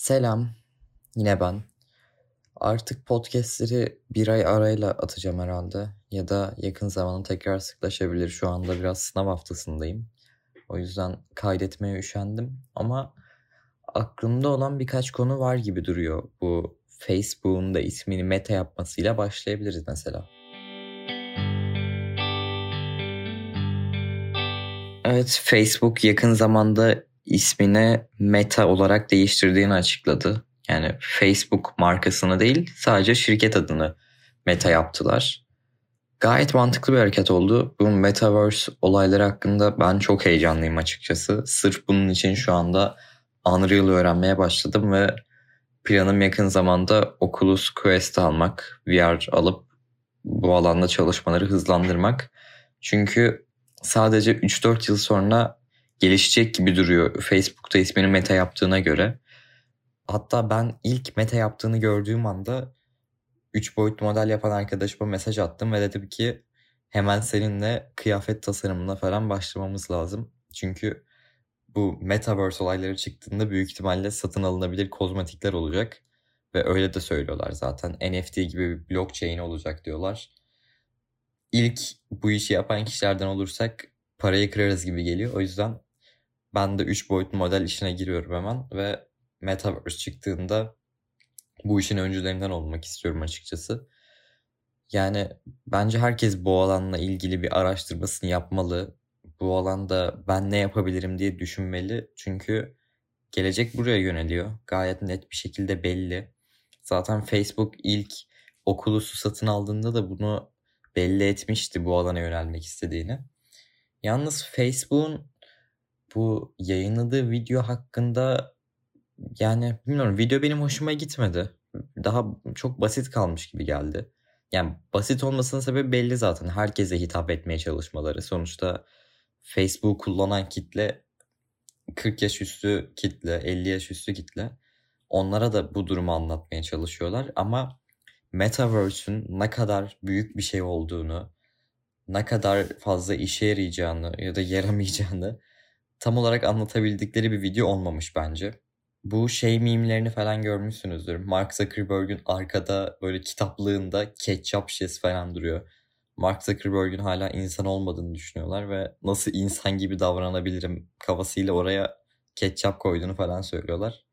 Selam, yine ben. Artık podcastleri bir ay arayla atacağım herhalde. Ya da yakın zamanda tekrar sıklaşabilir. Şu anda biraz sınav haftasındayım. O yüzden kaydetmeye üşendim. Ama aklımda olan birkaç konu var gibi duruyor. Bu Facebook'un da ismini Meta yapmasıyla başlayabiliriz mesela. Evet, Facebook yakın zamanda ismini Meta olarak değiştirdiğini açıkladı. Yani Facebook markasını değil sadece şirket adını Meta yaptılar. Gayet mantıklı bir hareket oldu. Bu Metaverse olayları hakkında ben çok heyecanlıyım açıkçası. Sırf bunun için şu anda Unreal öğrenmeye başladım ve planım yakın zamanda Oculus Quest almak, VR alıp bu alanda çalışmaları hızlandırmak. Çünkü sadece 3-4 yıl sonra gelişecek gibi duruyor Facebook'ta ismini Meta yaptığına göre. Hatta ben ilk Meta yaptığını gördüğüm anda 3 boyutlu model yapan arkadaşıma mesaj attım ve dedim ki hemen seninle kıyafet tasarımına falan başlamamız lazım. Çünkü bu Metaverse olayları çıktığında büyük ihtimalle satın alınabilir kozmetikler olacak. Ve öyle de söylüyorlar zaten. NFT gibi bir blockchain olacak diyorlar. İlk bu işi yapan kişilerden olursak parayı kırarız gibi geliyor. O yüzden ben de 3 boyutlu model işine giriyorum hemen ve Metaverse çıktığında bu işin öncülerinden olmak istiyorum açıkçası. Yani bence herkes bu alanla ilgili bir araştırmasını yapmalı. Bu alanda ben ne yapabilirim diye düşünmeli. Çünkü gelecek buraya yöneliyor. Gayet net bir şekilde belli. Zaten Facebook ilk Oculus'u satın aldığında da bunu belli etmişti bu alana yönelmek istediğini. Yalnız Facebook'un bu yayınladığı video hakkında yani bilmiyorum video benim hoşuma gitmedi. Daha çok basit kalmış gibi geldi. Yani basit olmasının sebebi belli zaten. Herkese hitap etmeye çalışmaları. Sonuçta Facebook kullanan kitle 40 yaş üstü kitle, 50 yaş üstü kitle. Onlara da bu durumu anlatmaya çalışıyorlar ama Metaverse'ün ne kadar büyük bir şey olduğunu, ne kadar fazla işe yarayacağını ya da yaramayacağını tam olarak anlatabildikleri bir video olmamış bence. Bu şey mimlerini falan görmüşsünüzdür. Mark Zuckerberg'ün arkada böyle kitaplığında ketçap şişesi falan duruyor. Mark Zuckerberg'ün hala insan olmadığını düşünüyorlar ve nasıl insan gibi davranabilirim kafasıyla oraya ketçap koyduğunu falan söylüyorlar.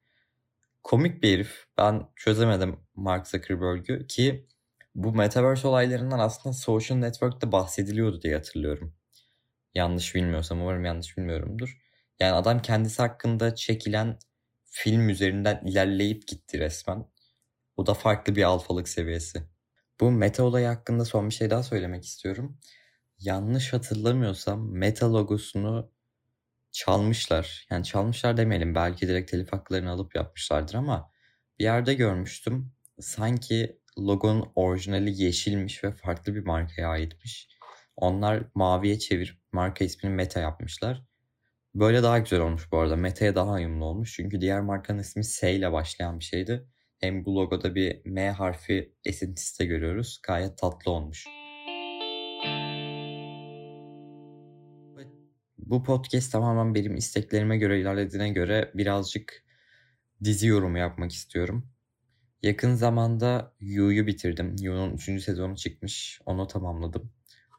Komik bir herif. Ben çözemedim Mark Zuckerberg'ü ki bu Metaverse olaylarından aslında Social Network'te bahsediliyordu diye hatırlıyorum. Yanlış bilmiyorsam umarım yanlış bilmiyorumdur. Yani adam kendisi hakkında çekilen film üzerinden ilerleyip gitti resmen. Bu da farklı bir alfalık seviyesi. Bu meta olayı hakkında son bir şey daha söylemek istiyorum. Yanlış hatırlamıyorsam meta logosunu çalmışlar. Yani çalmışlar demeyelim. Belki direkt telif haklarını alıp yapmışlardır ama bir yerde görmüştüm. Sanki logonun orijinali yeşilmiş ve farklı bir markaya aitmiş. Onlar maviye çevirip marka ismini Meta yapmışlar. Böyle daha güzel olmuş bu arada. Meta'ya daha uyumlu olmuş. Çünkü diğer markanın ismi S ile başlayan bir şeydi. Hem bu logoda bir M harfi esintisi de görüyoruz. Gayet tatlı olmuş. Bu podcast tamamen benim isteklerime göre ilerlediğine göre birazcık dizi yorumu yapmak istiyorum. Yakın zamanda Yu'yu bitirdim. Yu'nun 3. sezonu çıkmış. Onu tamamladım.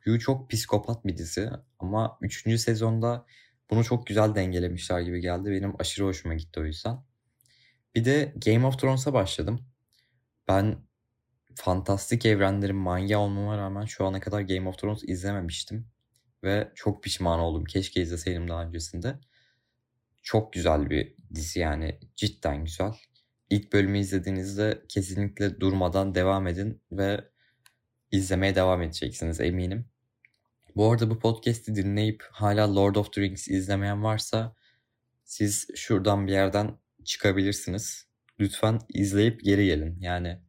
Yu çok psikopat bir dizi ama 3. sezonda bunu çok güzel dengelemişler gibi geldi. Benim aşırı hoşuma gitti o yüzden. Bir de Game of Thrones'a başladım. Ben fantastik evrenlerin manyağı olmama rağmen şu ana kadar Game of Thrones izlememiştim. Ve çok pişman oldum. Keşke izleseydim daha öncesinde. Çok güzel bir dizi yani. Cidden güzel. İlk bölümü izlediğinizde kesinlikle durmadan devam edin ve izlemeye devam edeceksiniz eminim. Bu arada bu podcast'i dinleyip hala Lord of the Rings izlemeyen varsa siz şuradan bir yerden çıkabilirsiniz. Lütfen izleyip geri gelin. Yani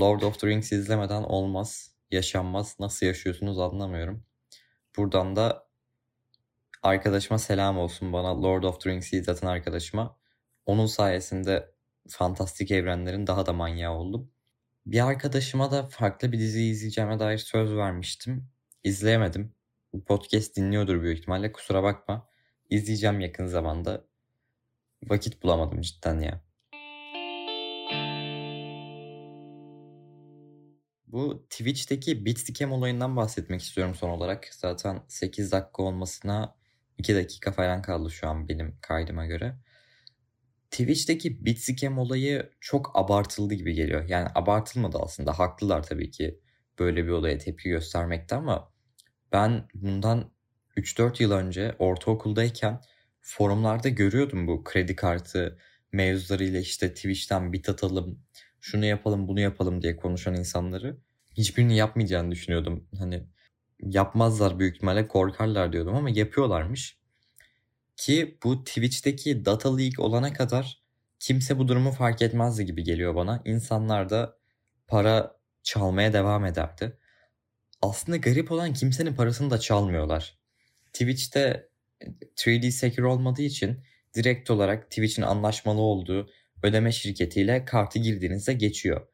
Lord of the Rings izlemeden olmaz, yaşanmaz. Nasıl yaşıyorsunuz anlamıyorum. Buradan da arkadaşıma selam olsun bana Lord of the Rings'i izleten arkadaşıma. Onun sayesinde fantastik evrenlerin daha da manyağı oldum. Bir arkadaşıma da farklı bir dizi izleyeceğime dair söz vermiştim. İzleyemedim. Bu podcast dinliyordur büyük ihtimalle. Kusura bakma. İzleyeceğim yakın zamanda. Vakit bulamadım cidden ya. Bu Twitch'teki Bitscam olayından bahsetmek istiyorum son olarak. Zaten 8 dakika olmasına 2 dakika falan kaldı şu an benim kaydıma göre. Twitch'teki Bitscam olayı çok abartıldı gibi geliyor. Yani abartılmadı aslında. Haklılar tabii ki böyle bir olaya tepki göstermekte ama ben bundan 3-4 yıl önce ortaokuldayken forumlarda görüyordum bu kredi kartı mevzularıyla işte Twitch'ten bit atalım, şunu yapalım, bunu yapalım diye konuşan insanları. Hiçbirini yapmayacağını düşünüyordum. Hani yapmazlar büyük ihtimalle korkarlar diyordum ama yapıyorlarmış. Ki bu Twitch'teki data leak olana kadar kimse bu durumu fark etmezdi gibi geliyor bana. İnsanlar da para çalmaya devam ederdi. Aslında garip olan kimsenin parasını da çalmıyorlar. Twitch'te 3D Secure olmadığı için direkt olarak Twitch'in anlaşmalı olduğu ödeme şirketiyle kartı girdiğinizde geçiyor.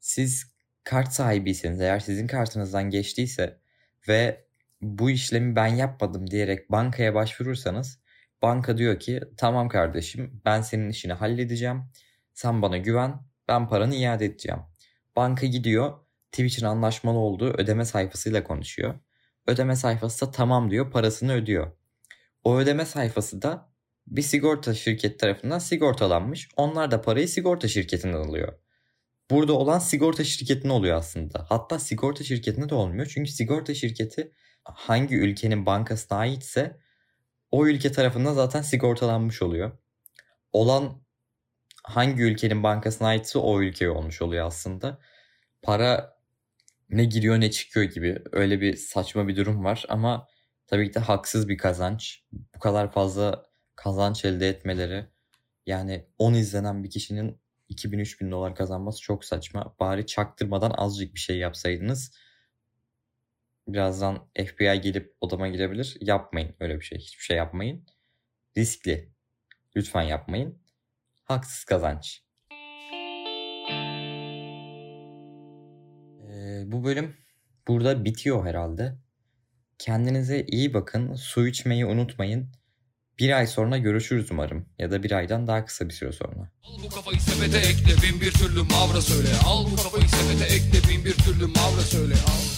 Siz kart sahibiyseniz eğer sizin kartınızdan geçtiyse ve bu işlemi ben yapmadım diyerek bankaya başvurursanız banka diyor ki tamam kardeşim ben senin işini halledeceğim. Sen bana güven ben paranı iade edeceğim. Banka gidiyor Twitch'in anlaşmalı olduğu ödeme sayfasıyla konuşuyor. Ödeme sayfası da tamam diyor parasını ödüyor. O ödeme sayfası da bir sigorta şirket tarafından sigortalanmış. Onlar da parayı sigorta şirketinden alıyor. Burada olan sigorta şirketine oluyor aslında. Hatta sigorta şirketine de olmuyor. Çünkü sigorta şirketi hangi ülkenin bankasına aitse o ülke tarafından zaten sigortalanmış oluyor. Olan hangi ülkenin bankasına aitse o ülkeye olmuş oluyor aslında. Para ne giriyor ne çıkıyor gibi öyle bir saçma bir durum var ama tabii ki de haksız bir kazanç. Bu kadar fazla kazanç elde etmeleri yani 10 izlenen bir kişinin 2000-3000 dolar kazanması çok saçma. Bari çaktırmadan azıcık bir şey yapsaydınız. Birazdan FBI gelip odama girebilir. Yapmayın öyle bir şey. Hiçbir şey yapmayın. Riskli. Lütfen yapmayın. Haksız kazanç. Bu bölüm burada bitiyor herhalde. Kendinize iyi bakın. Su içmeyi unutmayın. Bir ay sonra görüşürüz umarım. Ya da bir aydan daha kısa bir süre sonra. Al bu kafayı sepete ekle bin bir türlü mavra söyle. Al bu kafayı sepete ekle bin bir türlü mavra söyle. Al.